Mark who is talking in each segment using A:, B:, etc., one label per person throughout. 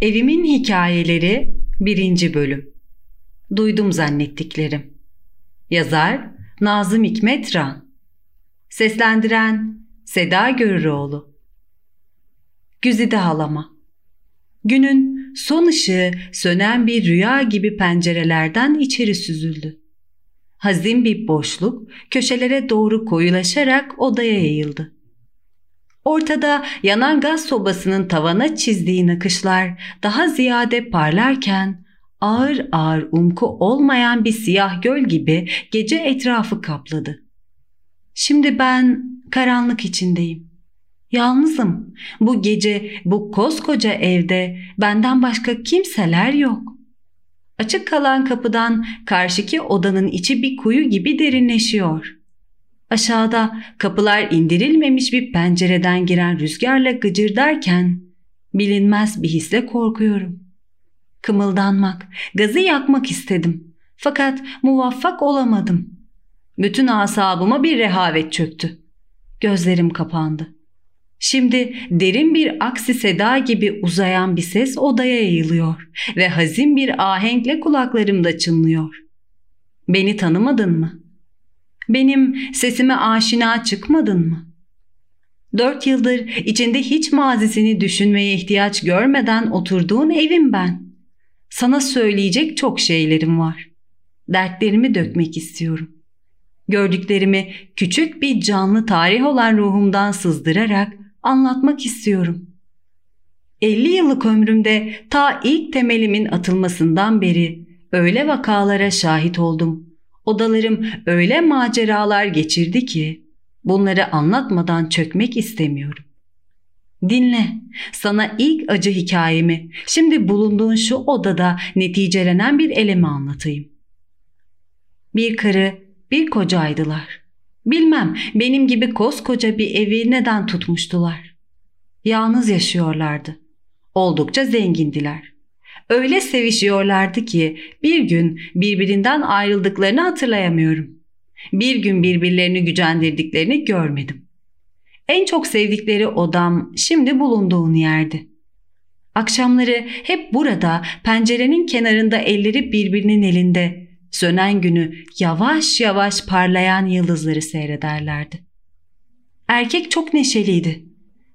A: Evimin Hikayeleri 1. Bölüm Duydum zannettiklerim Yazar Nazım Hikmet Ran Seslendiren Seda Görüroğlu Güzide Halama Günün son ışığı sönen bir rüya gibi pencerelerden içeri süzüldü. Hazin bir boşluk köşelere doğru koyulaşarak odaya yayıldı. Ortada yanan gaz sobasının tavana çizdiği nakışlar daha ziyade parlarken ağır ağır umku olmayan bir siyah göl gibi gece etrafı kapladı. Şimdi ben karanlık içindeyim. Yalnızım. Bu gece bu koskoca evde benden başka kimseler yok. Açık kalan kapıdan karşıki odanın içi bir kuyu gibi derinleşiyor. Aşağıda kapılar indirilmemiş bir pencereden giren rüzgarla gıcırdarken bilinmez bir hisle korkuyorum. Kımıldanmak, gazı yakmak istedim. Fakat muvaffak olamadım. Bütün asabıma bir rehavet çöktü. Gözlerim kapandı. Şimdi derin bir aksi seda gibi uzayan bir ses odaya yayılıyor ve hazin bir ahenkle kulaklarımda çınlıyor. Beni tanımadın mı?'' Benim sesime aşina çıkmadın mı? Dört yıldır içinde hiç mazisini düşünmeye ihtiyaç görmeden oturduğun evim ben. Sana söyleyecek çok şeylerim var. Dertlerimi dökmek istiyorum. Gördüklerimi küçük bir canlı tarih olan ruhumdan sızdırarak anlatmak istiyorum. 50 yıllık ömrümde ta ilk temelimin atılmasından beri öyle vakalara şahit oldum Odalarım öyle maceralar geçirdi ki bunları anlatmadan çökmek istemiyorum. Dinle, sana ilk acı hikayemi, şimdi bulunduğun şu odada neticelenen bir elemi anlatayım. Bir karı, bir kocaydılar. Bilmem benim gibi koskoca bir evi neden tutmuştular. Yalnız yaşıyorlardı. Oldukça zengindiler. Öyle sevişiyorlardı ki bir gün birbirinden ayrıldıklarını hatırlayamıyorum. Bir gün birbirlerini gücendirdiklerini görmedim. En çok sevdikleri odam şimdi bulunduğun yerdi. Akşamları hep burada pencerenin kenarında elleri birbirinin elinde sönen günü yavaş yavaş parlayan yıldızları seyrederlerdi. Erkek çok neşeliydi.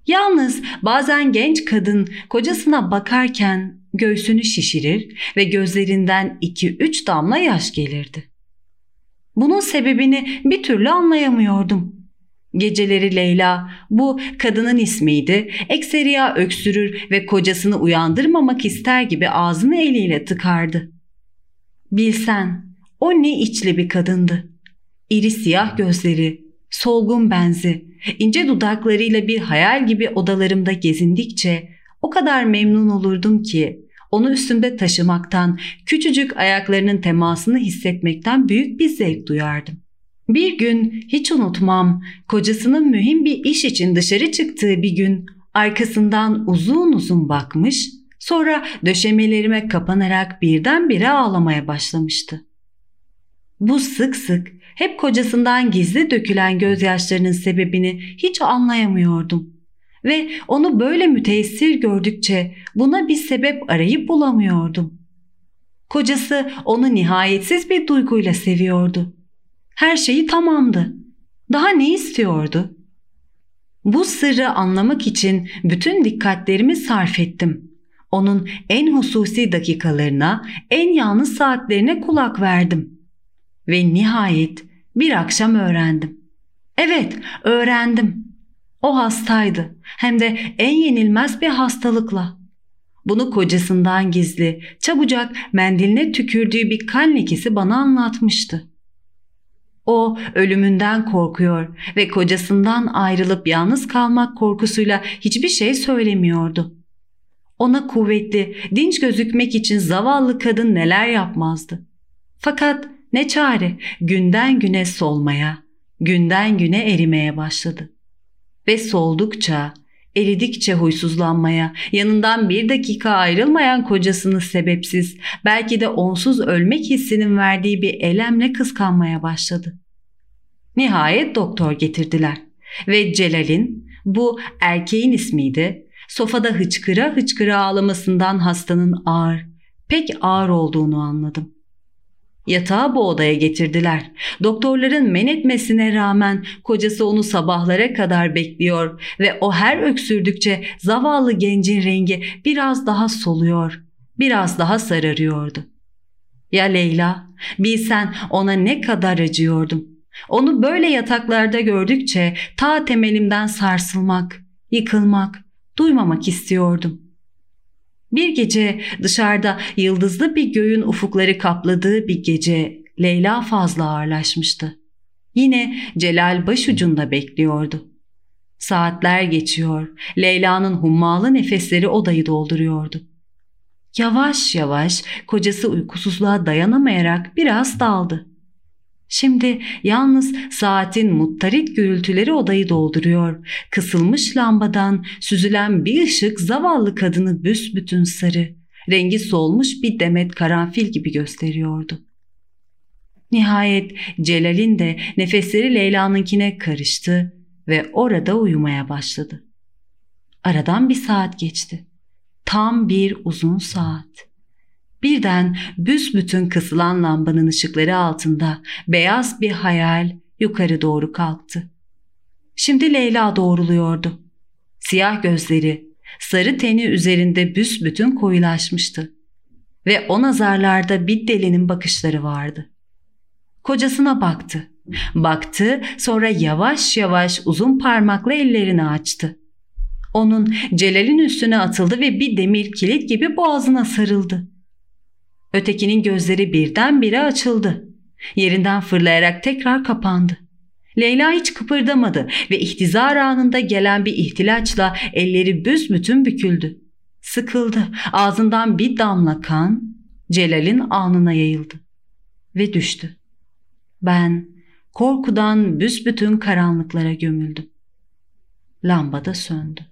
A: Yalnız bazen genç kadın kocasına bakarken göğsünü şişirir ve gözlerinden iki üç damla yaş gelirdi. Bunun sebebini bir türlü anlayamıyordum. Geceleri Leyla, bu kadının ismiydi, ekseriya öksürür ve kocasını uyandırmamak ister gibi ağzını eliyle tıkardı. Bilsen, o ne içli bir kadındı. İri siyah gözleri, solgun benzi, ince dudaklarıyla bir hayal gibi odalarımda gezindikçe o kadar memnun olurdum ki onu üstümde taşımaktan, küçücük ayaklarının temasını hissetmekten büyük bir zevk duyardım. Bir gün hiç unutmam, kocasının mühim bir iş için dışarı çıktığı bir gün arkasından uzun uzun bakmış, sonra döşemelerime kapanarak birdenbire ağlamaya başlamıştı. Bu sık sık hep kocasından gizli dökülen gözyaşlarının sebebini hiç anlayamıyordum ve onu böyle müteessir gördükçe buna bir sebep arayıp bulamıyordum. Kocası onu nihayetsiz bir duyguyla seviyordu. Her şeyi tamamdı. Daha ne istiyordu? Bu sırrı anlamak için bütün dikkatlerimi sarf ettim. Onun en hususi dakikalarına, en yalnız saatlerine kulak verdim. Ve nihayet bir akşam öğrendim. Evet, öğrendim. O hastaydı hem de en yenilmez bir hastalıkla. Bunu kocasından gizli, çabucak mendiline tükürdüğü bir kan lekesi bana anlatmıştı. O ölümünden korkuyor ve kocasından ayrılıp yalnız kalmak korkusuyla hiçbir şey söylemiyordu. Ona kuvvetli, dinç gözükmek için zavallı kadın neler yapmazdı. Fakat ne çare günden güne solmaya, günden güne erimeye başladı ve soldukça, eridikçe huysuzlanmaya, yanından bir dakika ayrılmayan kocasını sebepsiz, belki de onsuz ölmek hissinin verdiği bir elemle kıskanmaya başladı. Nihayet doktor getirdiler ve Celal'in, bu erkeğin ismiydi, Sofada hıçkıra hıçkıra ağlamasından hastanın ağır, pek ağır olduğunu anladım. Yatağı bu odaya getirdiler. Doktorların men etmesine rağmen kocası onu sabahlara kadar bekliyor ve o her öksürdükçe zavallı gencin rengi biraz daha soluyor, biraz daha sararıyordu. Ya Leyla, bilsen ona ne kadar acıyordum. Onu böyle yataklarda gördükçe ta temelimden sarsılmak, yıkılmak, duymamak istiyordum. Bir gece dışarıda yıldızlı bir göğün ufukları kapladığı bir gece Leyla fazla ağırlaşmıştı. Yine Celal başucunda bekliyordu. Saatler geçiyor. Leyla'nın hummalı nefesleri odayı dolduruyordu. Yavaş yavaş kocası uykusuzluğa dayanamayarak biraz daldı. Şimdi yalnız saatin muttarit gürültüleri odayı dolduruyor. Kısılmış lambadan süzülen bir ışık zavallı kadını büsbütün sarı, rengi solmuş bir demet karanfil gibi gösteriyordu. Nihayet Celal'in de nefesleri Leyla'nınkine karıştı ve orada uyumaya başladı. Aradan bir saat geçti. Tam bir uzun saat. Birden büsbütün kısılan lambanın ışıkları altında beyaz bir hayal yukarı doğru kalktı. Şimdi Leyla doğruluyordu. Siyah gözleri, sarı teni üzerinde büsbütün koyulaşmıştı. Ve o nazarlarda bir delinin bakışları vardı. Kocasına baktı. Baktı sonra yavaş yavaş uzun parmakla ellerini açtı. Onun Celal'in üstüne atıldı ve bir demir kilit gibi boğazına sarıldı. Ötekinin gözleri birdenbire açıldı. Yerinden fırlayarak tekrar kapandı. Leyla hiç kıpırdamadı ve ihtizar anında gelen bir ihtilaçla elleri büsbütün büküldü. Sıkıldı. Ağzından bir damla kan Celal'in alnına yayıldı ve düştü. Ben korkudan büsbütün karanlıklara gömüldüm. Lamba da söndü.